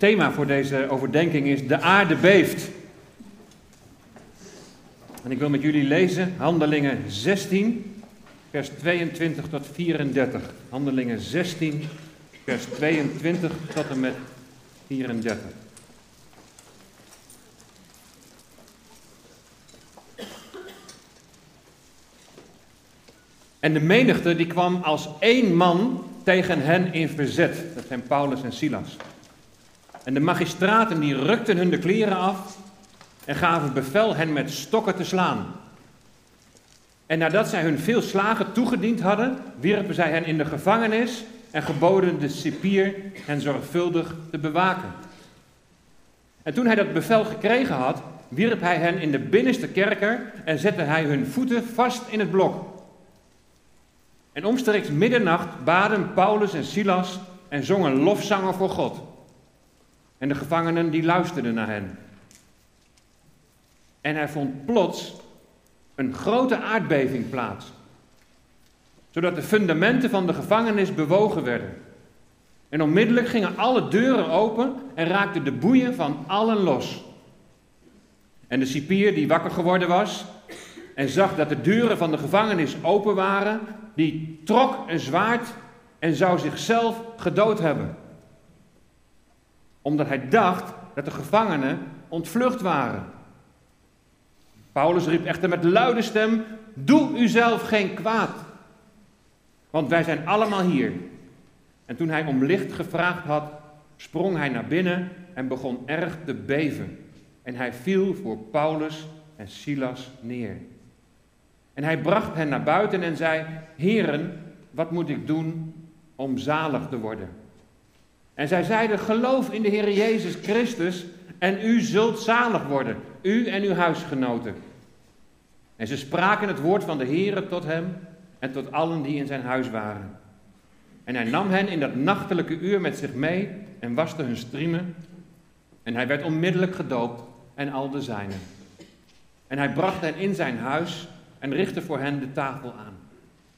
thema voor deze overdenking is De aarde beeft. En ik wil met jullie lezen Handelingen 16, vers 22 tot 34. Handelingen 16, vers 22 tot en met 34. En de menigte die kwam als één man tegen hen in verzet. Dat zijn Paulus en Silas. En de magistraten die rukten hun de kleren af en gaven bevel hen met stokken te slaan. En nadat zij hun veel slagen toegediend hadden, wierpen zij hen in de gevangenis en geboden de cipier hen zorgvuldig te bewaken. En toen hij dat bevel gekregen had, wierp hij hen in de binnenste kerker en zette hij hun voeten vast in het blok. En omstreeks middernacht baden Paulus en Silas en zongen lofzangen voor God. En de gevangenen die luisterden naar hen. En er vond plots een grote aardbeving plaats, zodat de fundamenten van de gevangenis bewogen werden. En onmiddellijk gingen alle deuren open en raakten de boeien van allen los. En de cipier die wakker geworden was en zag dat de deuren van de gevangenis open waren, die trok een zwaard en zou zichzelf gedood hebben. Omdat hij dacht dat de gevangenen ontvlucht waren. Paulus riep echter met luide stem: Doe uzelf geen kwaad, want wij zijn allemaal hier. En toen hij om licht gevraagd had, sprong hij naar binnen en begon erg te beven. En hij viel voor Paulus en Silas neer. En hij bracht hen naar buiten en zei: Heren, wat moet ik doen om zalig te worden? En zij zeiden: Geloof in de Heer Jezus Christus en u zult zalig worden, u en uw huisgenoten. En ze spraken het woord van de Heer tot hem en tot allen die in zijn huis waren. En hij nam hen in dat nachtelijke uur met zich mee en waste hun striemen. En hij werd onmiddellijk gedoopt en al de zijnen. En hij bracht hen in zijn huis en richtte voor hen de tafel aan.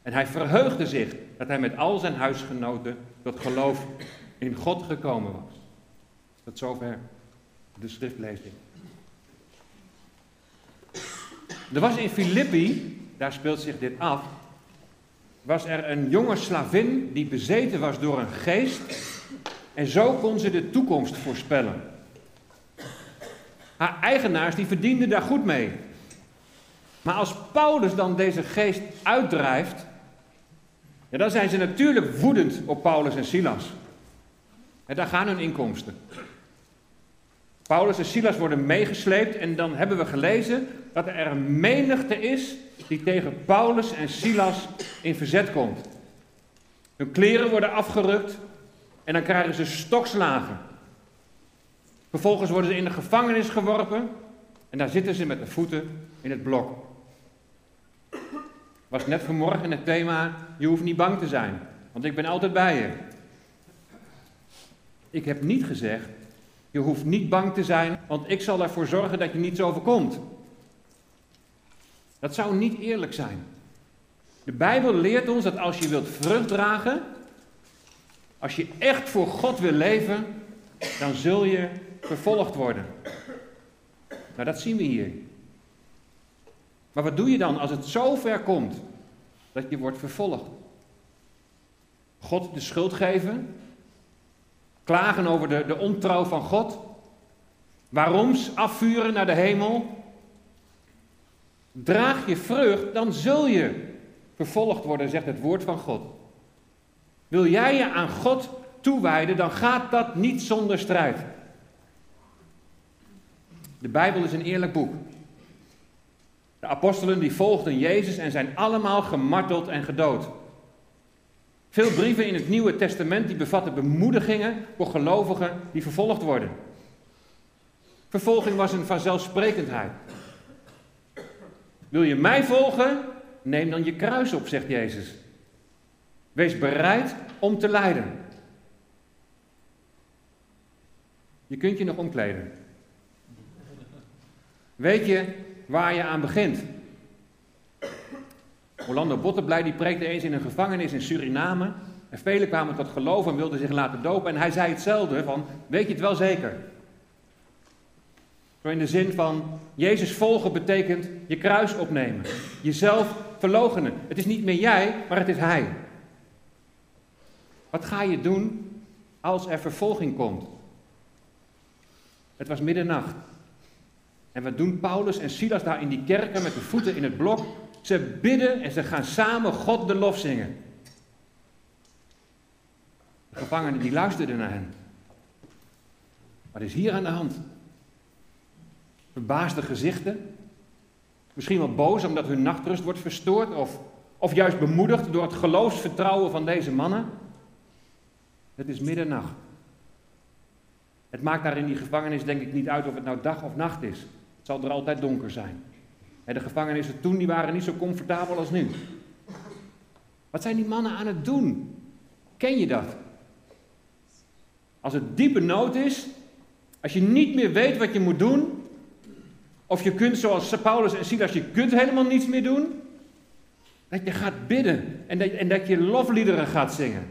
En hij verheugde zich dat hij met al zijn huisgenoten tot geloof in God gekomen was. Tot zover de schriftlezing. Er was in Filippi, daar speelt zich dit af, was er een jonge slavin die bezeten was door een geest en zo kon ze de toekomst voorspellen. Haar eigenaars die verdienden daar goed mee. Maar als Paulus dan deze geest uitdrijft, ja, dan zijn ze natuurlijk woedend op Paulus en Silas. En daar gaan hun inkomsten. Paulus en Silas worden meegesleept en dan hebben we gelezen dat er een menigte is die tegen Paulus en Silas in verzet komt. Hun kleren worden afgerukt en dan krijgen ze stokslagen. Vervolgens worden ze in de gevangenis geworpen en daar zitten ze met de voeten in het blok. Was net vanmorgen het thema, je hoeft niet bang te zijn, want ik ben altijd bij je. Ik heb niet gezegd, je hoeft niet bang te zijn, want ik zal ervoor zorgen dat je niets overkomt. Dat zou niet eerlijk zijn. De Bijbel leert ons dat als je wilt vrucht dragen, als je echt voor God wil leven, dan zul je vervolgd worden. Nou, dat zien we hier. Maar wat doe je dan als het zo ver komt dat je wordt vervolgd? God de schuld geven? Klagen over de, de ontrouw van God? Waaroms afvuren naar de hemel? Draag je vrucht, dan zul je vervolgd worden, zegt het woord van God. Wil jij je aan God toewijden, dan gaat dat niet zonder strijd. De Bijbel is een eerlijk boek. De apostelen die volgden Jezus en zijn allemaal gemarteld en gedood. Veel brieven in het Nieuwe Testament die bevatten bemoedigingen voor gelovigen die vervolgd worden. Vervolging was een vanzelfsprekendheid. Wil je mij volgen? Neem dan je kruis op, zegt Jezus. Wees bereid om te lijden. Je kunt je nog omkleden. Weet je waar je aan begint? Orlando Bottenblij die preekte eens in een gevangenis in Suriname. En velen kwamen tot geloof en wilden zich laten dopen. En hij zei hetzelfde van, weet je het wel zeker? Zo in de zin van, Jezus volgen betekent je kruis opnemen. Jezelf verloochenen. Het is niet meer jij, maar het is Hij. Wat ga je doen als er vervolging komt? Het was middernacht. En wat doen Paulus en Silas daar in die kerken met de voeten in het blok? Ze bidden en ze gaan samen God de lof zingen. De gevangenen die luisterden naar hen. Wat is hier aan de hand? Verbaasde gezichten. Misschien wel boos omdat hun nachtrust wordt verstoord. Of, of juist bemoedigd door het geloofsvertrouwen van deze mannen. Het is middernacht. Het maakt daar in die gevangenis denk ik niet uit of het nou dag of nacht is. Het zal er altijd donker zijn. De gevangenissen toen die waren niet zo comfortabel als nu. Wat zijn die mannen aan het doen? Ken je dat? Als het diepe nood is, als je niet meer weet wat je moet doen, of je kunt zoals Paulus en Silas, je kunt helemaal niets meer doen, dat je gaat bidden en dat, en dat je lofliederen gaat zingen.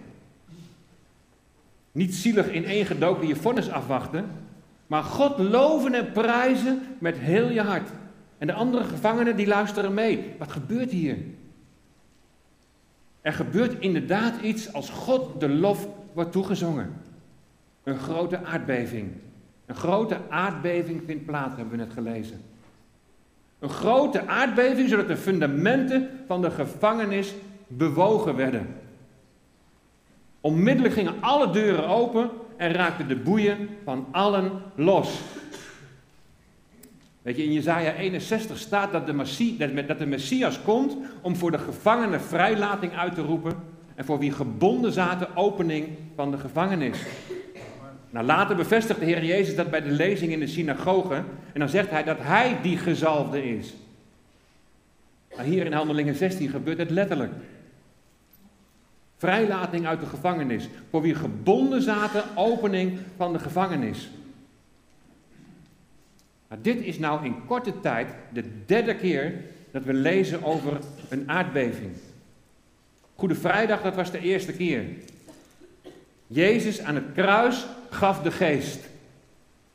Niet zielig in één gedoken je vonnis afwachten, maar God loven en prijzen met heel je hart. En de andere gevangenen die luisteren mee. Wat gebeurt hier? Er gebeurt inderdaad iets als God de lof wordt toegezongen. Een grote aardbeving. Een grote aardbeving vindt plaats, hebben we net gelezen. Een grote aardbeving, zodat de fundamenten van de gevangenis bewogen werden. Onmiddellijk gingen alle deuren open en raakten de boeien van allen los. Weet je, in Jezaja 61 staat dat de, Messias, dat de Messias komt om voor de gevangenen vrijlating uit te roepen en voor wie gebonden zaten opening van de gevangenis. Nou, later bevestigt de Heer Jezus dat bij de lezing in de synagoge en dan zegt hij dat hij die gezalfde is. Maar hier in Handelingen 16 gebeurt het letterlijk. Vrijlating uit de gevangenis. Voor wie gebonden zaten, opening van de gevangenis. Dit is nou in korte tijd de derde keer dat we lezen over een aardbeving. Goede Vrijdag, dat was de eerste keer. Jezus aan het kruis gaf de geest.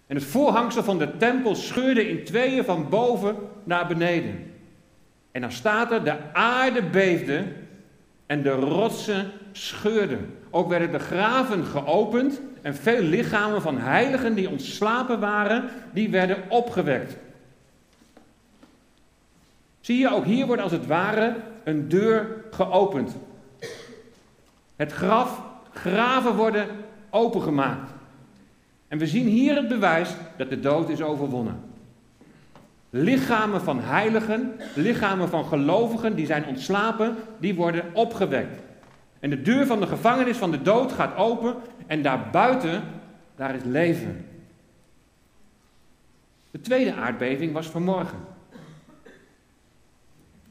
En het voorhangsel van de tempel scheurde in tweeën van boven naar beneden. En dan staat er, de aarde beefde en de rotsen scheurden. Ook werden de graven geopend en veel lichamen van heiligen die ontslapen waren, die werden opgewekt. Zie je, ook hier wordt als het ware een deur geopend. Het graf, graven worden opengemaakt. En we zien hier het bewijs dat de dood is overwonnen. Lichamen van heiligen, lichamen van gelovigen die zijn ontslapen, die worden opgewekt. En de deur van de gevangenis van de dood gaat open en daarbuiten, daar is leven. De tweede aardbeving was vanmorgen.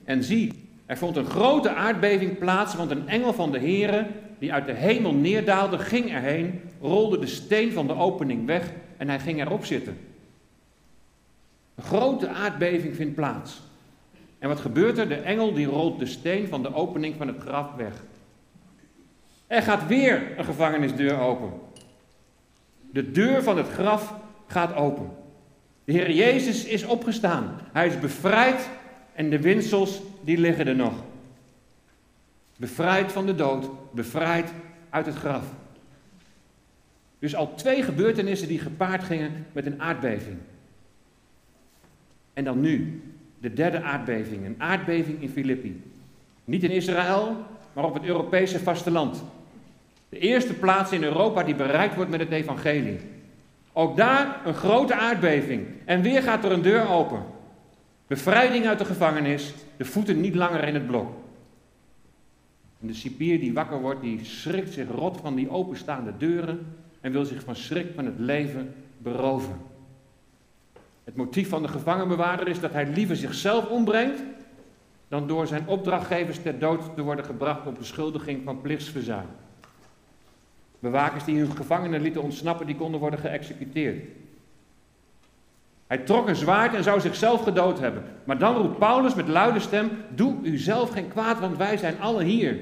En zie, er vond een grote aardbeving plaats, want een engel van de Heere, die uit de hemel neerdaalde, ging erheen, rolde de steen van de opening weg en hij ging erop zitten. Een grote aardbeving vindt plaats. En wat gebeurt er? De engel die rolt de steen van de opening van het graf weg. Er gaat weer een gevangenisdeur open. De deur van het graf gaat open. De Heer Jezus is opgestaan. Hij is bevrijd en de winsels die liggen er nog. Bevrijd van de dood, bevrijd uit het graf. Dus al twee gebeurtenissen die gepaard gingen met een aardbeving. En dan nu, de derde aardbeving, een aardbeving in Filippi. Niet in Israël, maar op het Europese vasteland. De eerste plaats in Europa die bereikt wordt met het evangelie. Ook daar een grote aardbeving. En weer gaat er een deur open. Bevrijding uit de gevangenis, de voeten niet langer in het blok. De cipier die wakker wordt, die schrikt zich rot van die openstaande deuren en wil zich van schrik van het leven beroven. Het motief van de gevangenbewaarder is dat hij liever zichzelf ombrengt dan door zijn opdrachtgevers ter dood te worden gebracht op beschuldiging van plichtsverzuim. Bewakers die hun gevangenen lieten ontsnappen, die konden worden geëxecuteerd. Hij trok een zwaard en zou zichzelf gedood hebben. Maar dan roept Paulus met luide stem: Doe u zelf geen kwaad, want wij zijn alle hier.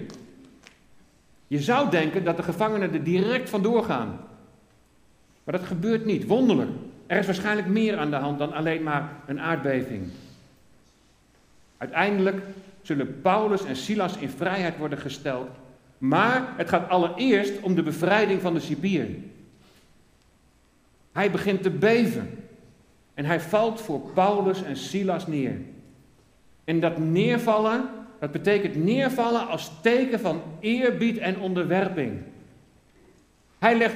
Je zou denken dat de gevangenen er direct vandoor gaan. Maar dat gebeurt niet, wonderlijk. Er is waarschijnlijk meer aan de hand dan alleen maar een aardbeving. Uiteindelijk zullen Paulus en Silas in vrijheid worden gesteld. Maar het gaat allereerst om de bevrijding van de cipier. Hij begint te beven. En hij valt voor Paulus en Silas neer. En dat neervallen, dat betekent neervallen als teken van eerbied en onderwerping. Hij legt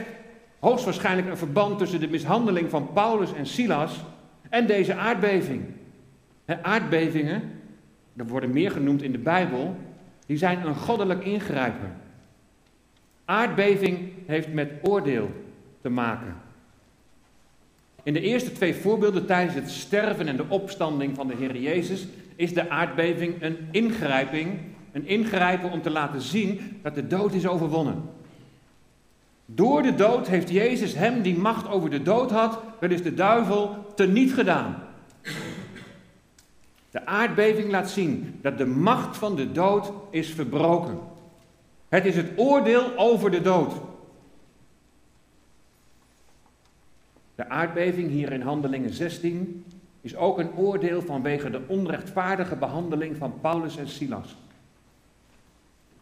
hoogstwaarschijnlijk een verband tussen de mishandeling van Paulus en Silas en deze aardbeving. aardbevingen, er worden meer genoemd in de Bijbel, die zijn een goddelijk ingrijpen. Aardbeving heeft met oordeel te maken. In de eerste twee voorbeelden tijdens het sterven en de opstanding van de Heer Jezus is de aardbeving een ingrijping, een ingrijpen om te laten zien dat de dood is overwonnen. Door de dood heeft Jezus hem die macht over de dood had, dat is de duivel, teniet gedaan. De aardbeving laat zien dat de macht van de dood is verbroken. Het is het oordeel over de dood. De aardbeving hier in Handelingen 16 is ook een oordeel vanwege de onrechtvaardige behandeling van Paulus en Silas.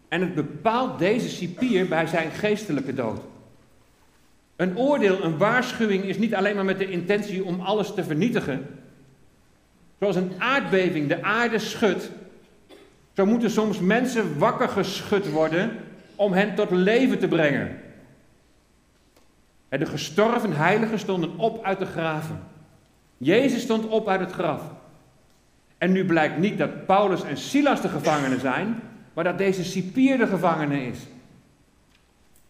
En het bepaalt deze cipier bij zijn geestelijke dood. Een oordeel, een waarschuwing is niet alleen maar met de intentie om alles te vernietigen. Zoals een aardbeving de aarde schudt, zo moeten soms mensen wakker geschud worden om hen tot leven te brengen. De gestorven heiligen stonden op uit de graven. Jezus stond op uit het graf. En nu blijkt niet dat Paulus en Silas de gevangenen zijn, maar dat deze cipier de gevangene is.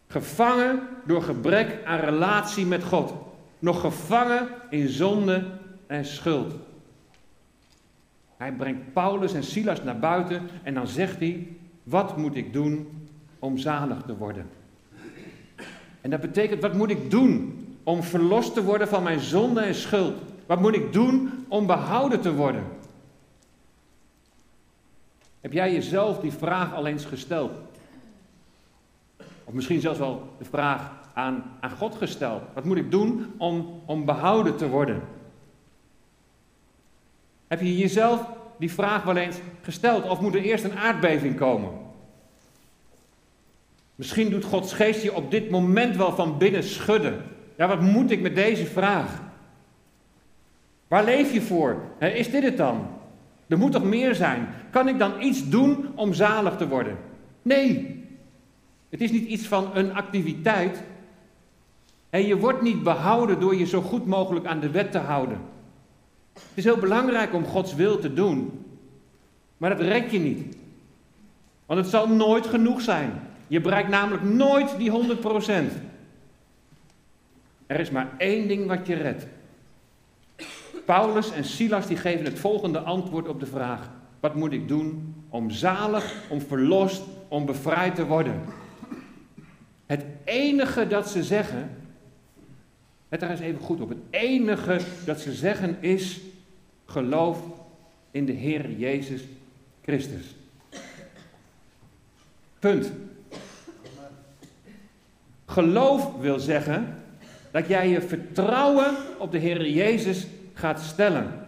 Gevangen door gebrek aan relatie met God. Nog gevangen in zonde en schuld. Hij brengt Paulus en Silas naar buiten en dan zegt hij: Wat moet ik doen om zalig te worden? En dat betekent: Wat moet ik doen om verlost te worden van mijn zonde en schuld? Wat moet ik doen om behouden te worden? Heb jij jezelf die vraag al eens gesteld? Of misschien zelfs wel de vraag aan, aan God gesteld. Wat moet ik doen om, om behouden te worden? Heb je jezelf die vraag wel eens gesteld? Of moet er eerst een aardbeving komen? Misschien doet Gods geest je op dit moment wel van binnen schudden. Ja, wat moet ik met deze vraag? Waar leef je voor? Is dit het dan? Er moet toch meer zijn? Kan ik dan iets doen om zalig te worden? Nee. Het is niet iets van een activiteit. En je wordt niet behouden door je zo goed mogelijk aan de wet te houden. Het is heel belangrijk om Gods wil te doen. Maar dat red je niet. Want het zal nooit genoeg zijn. Je bereikt namelijk nooit die 100%. Er is maar één ding wat je redt. Paulus en Silas die geven het volgende antwoord op de vraag: wat moet ik doen om zalig, om verlost, om bevrijd te worden? Het enige dat ze zeggen, let daar eens even goed op, het enige dat ze zeggen is geloof in de Heer Jezus Christus. Punt. Geloof wil zeggen dat jij je vertrouwen op de Heer Jezus gaat stellen.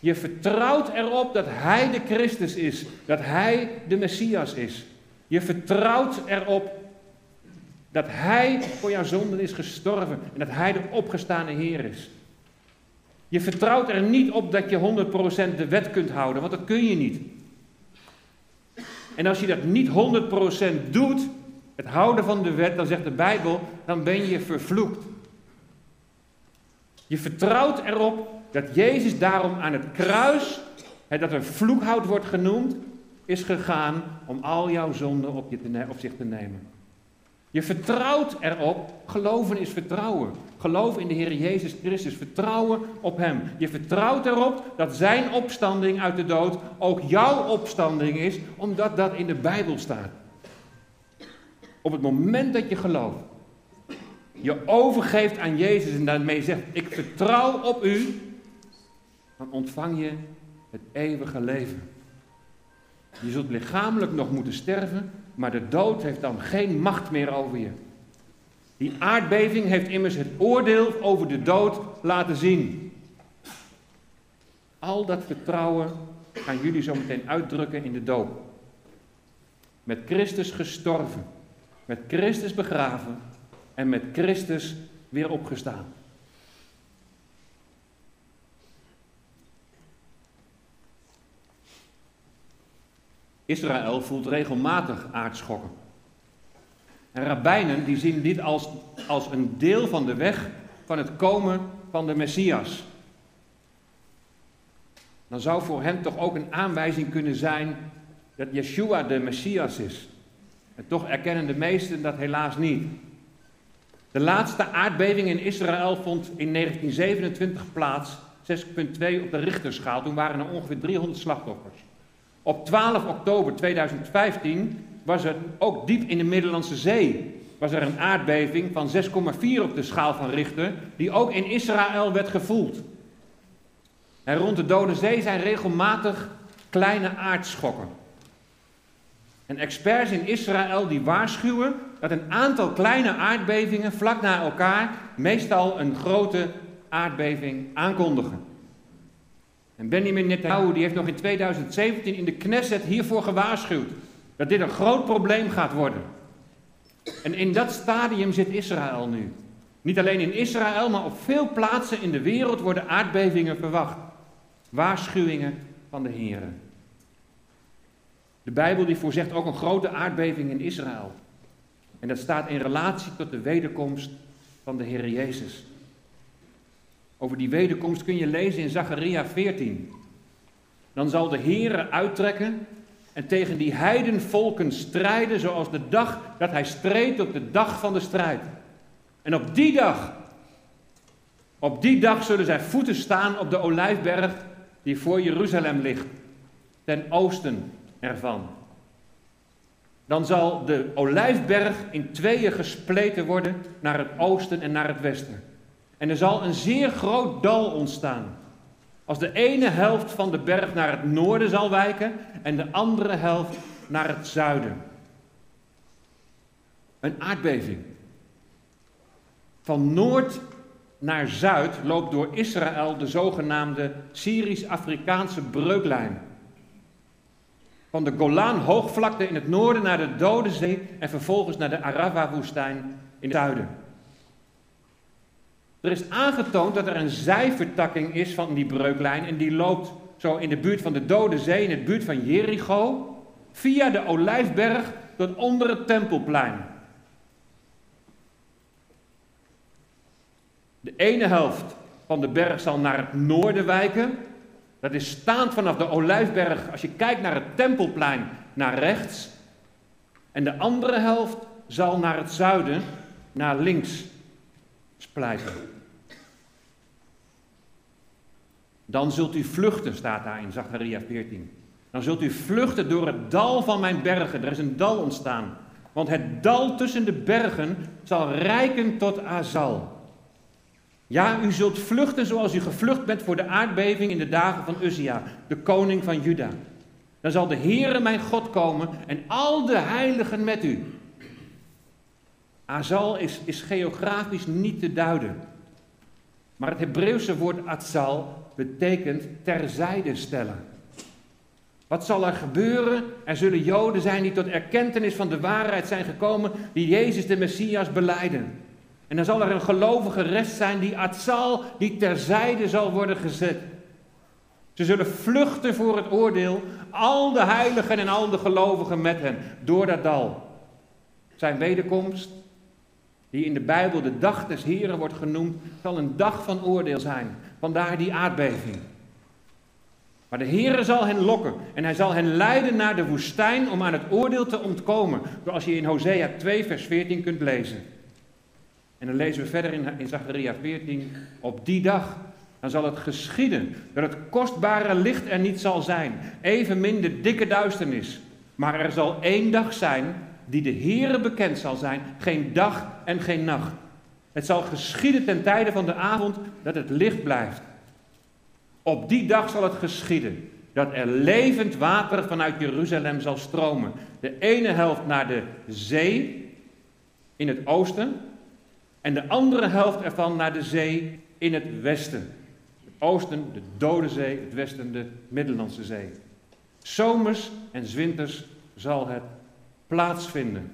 Je vertrouwt erop dat Hij de Christus is, dat Hij de Messias is. Je vertrouwt erop dat Hij voor jouw zonden is gestorven en dat Hij de opgestane Heer is. Je vertrouwt er niet op dat je 100% de wet kunt houden, want dat kun je niet. En als je dat niet 100% doet, het houden van de wet, dan zegt de Bijbel, dan ben je vervloekt. Je vertrouwt erop dat Jezus daarom aan het kruis, dat een vloekhout wordt genoemd, is gegaan om al jouw zonden op, je op zich te nemen. Je vertrouwt erop, geloven is vertrouwen. Geloof in de Heer Jezus Christus, vertrouwen op Hem. Je vertrouwt erop dat Zijn opstanding uit de dood ook jouw opstanding is, omdat dat in de Bijbel staat. Op het moment dat je gelooft, je overgeeft aan Jezus en daarmee zegt: Ik vertrouw op U, dan ontvang je het eeuwige leven. Je zult lichamelijk nog moeten sterven, maar de dood heeft dan geen macht meer over je. Die aardbeving heeft immers het oordeel over de dood laten zien. Al dat vertrouwen gaan jullie zo meteen uitdrukken in de doop. Met Christus gestorven, met Christus begraven en met Christus weer opgestaan. Israël voelt regelmatig aardschokken. En rabbijnen die zien dit als, als een deel van de weg van het komen van de Messias. Dan zou voor hen toch ook een aanwijzing kunnen zijn dat Yeshua de Messias is. En toch erkennen de meesten dat helaas niet. De laatste aardbeving in Israël vond in 1927 plaats, 6,2 op de Richterschaal. Toen waren er ongeveer 300 slachtoffers. Op 12 oktober 2015 was er ook diep in de Middellandse Zee was er een aardbeving van 6,4 op de schaal van Richter, die ook in Israël werd gevoeld. En rond de Dode Zee zijn regelmatig kleine aardschokken. En experts in Israël die waarschuwen dat een aantal kleine aardbevingen vlak na elkaar meestal een grote aardbeving aankondigen. En Benjamin Netanyahu die heeft nog in 2017 in de Knesset hiervoor gewaarschuwd. Dat dit een groot probleem gaat worden. En in dat stadium zit Israël nu. Niet alleen in Israël, maar op veel plaatsen in de wereld worden aardbevingen verwacht. Waarschuwingen van de Heer. De Bijbel die voorzegt ook een grote aardbeving in Israël. En dat staat in relatie tot de wederkomst van de Heer Jezus. Over die wederkomst kun je lezen in Zacharia 14. Dan zal de Heere uittrekken en tegen die heidenvolken strijden zoals de dag dat hij streed op de dag van de strijd. En op die dag, op die dag zullen zijn voeten staan op de olijfberg die voor Jeruzalem ligt, ten oosten ervan. Dan zal de olijfberg in tweeën gespleten worden naar het oosten en naar het westen. En er zal een zeer groot dal ontstaan. Als de ene helft van de berg naar het noorden zal wijken en de andere helft naar het zuiden. Een aardbeving. Van noord naar zuid loopt door Israël de zogenaamde Syrisch-Afrikaanse breuklijn. Van de Golan-hoogvlakte in het noorden naar de Dode Zee en vervolgens naar de Arava-woestijn in het zuiden. Er is aangetoond dat er een zijvertakking is van die breuklijn en die loopt zo in de buurt van de Dode Zee, in de buurt van Jericho, via de Olijfberg tot onder het Tempelplein. De ene helft van de berg zal naar het noorden wijken. Dat is staand vanaf de Olijfberg, als je kijkt naar het Tempelplein, naar rechts. En de andere helft zal naar het zuiden, naar links splijten. Dan zult u vluchten, staat daar in Zacharia 14. Dan zult u vluchten door het dal van mijn bergen. Er is een dal ontstaan. Want het dal tussen de bergen zal rijken tot Azal. Ja, u zult vluchten zoals u gevlucht bent voor de aardbeving in de dagen van Uzia, de koning van Juda. Dan zal de Heere mijn God komen en al de heiligen met u. Azal is, is geografisch niet te duiden. Maar het Hebreeuwse woord Azal betekent terzijde stellen. Wat zal er gebeuren? Er zullen Joden zijn die tot erkentenis van de waarheid zijn gekomen, die Jezus de Messias beleiden. En dan zal er een gelovige rest zijn die Azal, die terzijde zal worden gezet. Ze zullen vluchten voor het oordeel, al de heiligen en al de gelovigen met hen, door dat dal. Zijn wederkomst die in de Bijbel de dag des Heren wordt genoemd, zal een dag van oordeel zijn. Vandaar die aardbeving. Maar de Heere zal hen lokken en hij zal hen leiden naar de woestijn om aan het oordeel te ontkomen. Zoals je in Hosea 2, vers 14 kunt lezen. En dan lezen we verder in, in Zachariah 14. Op die dag, dan zal het geschieden dat het kostbare licht er niet zal zijn. Evenmin de dikke duisternis. Maar er zal één dag zijn die de Heere bekend zal zijn, geen dag en geen nacht. Het zal geschieden ten tijde van de avond dat het licht blijft. Op die dag zal het geschieden dat er levend water vanuit Jeruzalem zal stromen. De ene helft naar de zee in het oosten en de andere helft ervan naar de zee in het westen. Het oosten de Dode Zee, het westen de Middellandse Zee. Zomers en winters zal het plaatsvinden.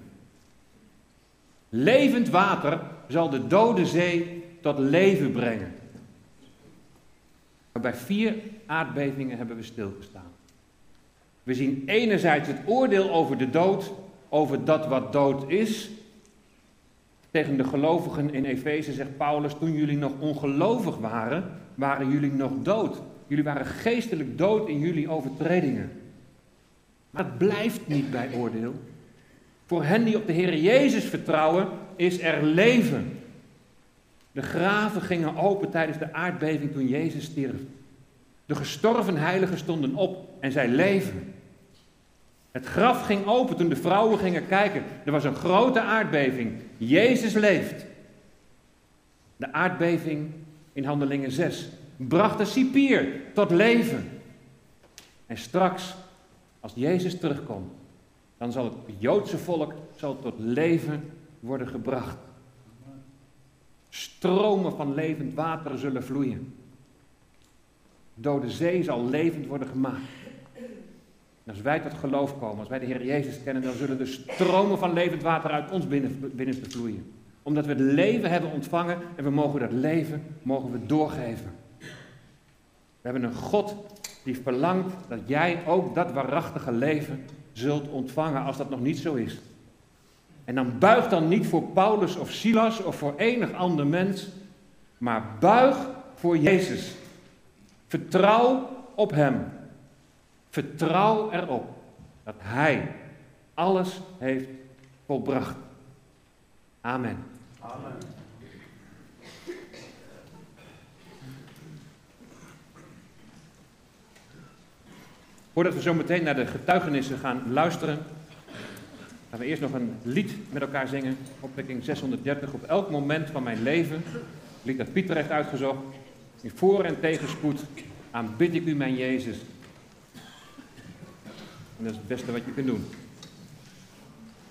Levend water zal de Dode Zee tot leven brengen. Bij vier aardbevingen hebben we stilgestaan. We zien enerzijds het oordeel over de dood, over dat wat dood is. Tegen de gelovigen in Efeze zegt Paulus, toen jullie nog ongelovig waren, waren jullie nog dood. Jullie waren geestelijk dood in jullie overtredingen. Maar het blijft niet bij oordeel. Voor hen die op de Heer Jezus vertrouwen, is er leven. De graven gingen open tijdens de aardbeving toen Jezus stierf. De gestorven heiligen stonden op en zij leven. Het graf ging open toen de vrouwen gingen kijken. Er was een grote aardbeving. Jezus leeft. De aardbeving in Handelingen 6 bracht de cipier tot leven. En straks, als Jezus terugkomt, dan zal het Joodse volk zal tot leven worden gebracht. Stromen van levend water zullen vloeien. Dode zee zal levend worden gemaakt. En als wij tot geloof komen, als wij de Heer Jezus kennen, dan zullen de stromen van levend water uit ons binnen, binnenste vloeien. Omdat we het leven hebben ontvangen en we mogen dat leven mogen we doorgeven. We hebben een God die verlangt dat jij ook dat waarachtige leven zult ontvangen als dat nog niet zo is. En dan buig dan niet voor Paulus of Silas of voor enig ander mens, maar buig voor Jezus. Vertrouw op Hem. Vertrouw erop dat Hij alles heeft volbracht. Amen. Amen. Voordat we zo meteen naar de getuigenissen gaan luisteren, gaan we eerst nog een lied met elkaar zingen. Opwekking 630. Op elk moment van mijn leven, lied dat Pieter heeft uitgezocht, in voor- en tegenspoed, aanbid ik u mijn Jezus. En dat is het beste wat je kunt doen.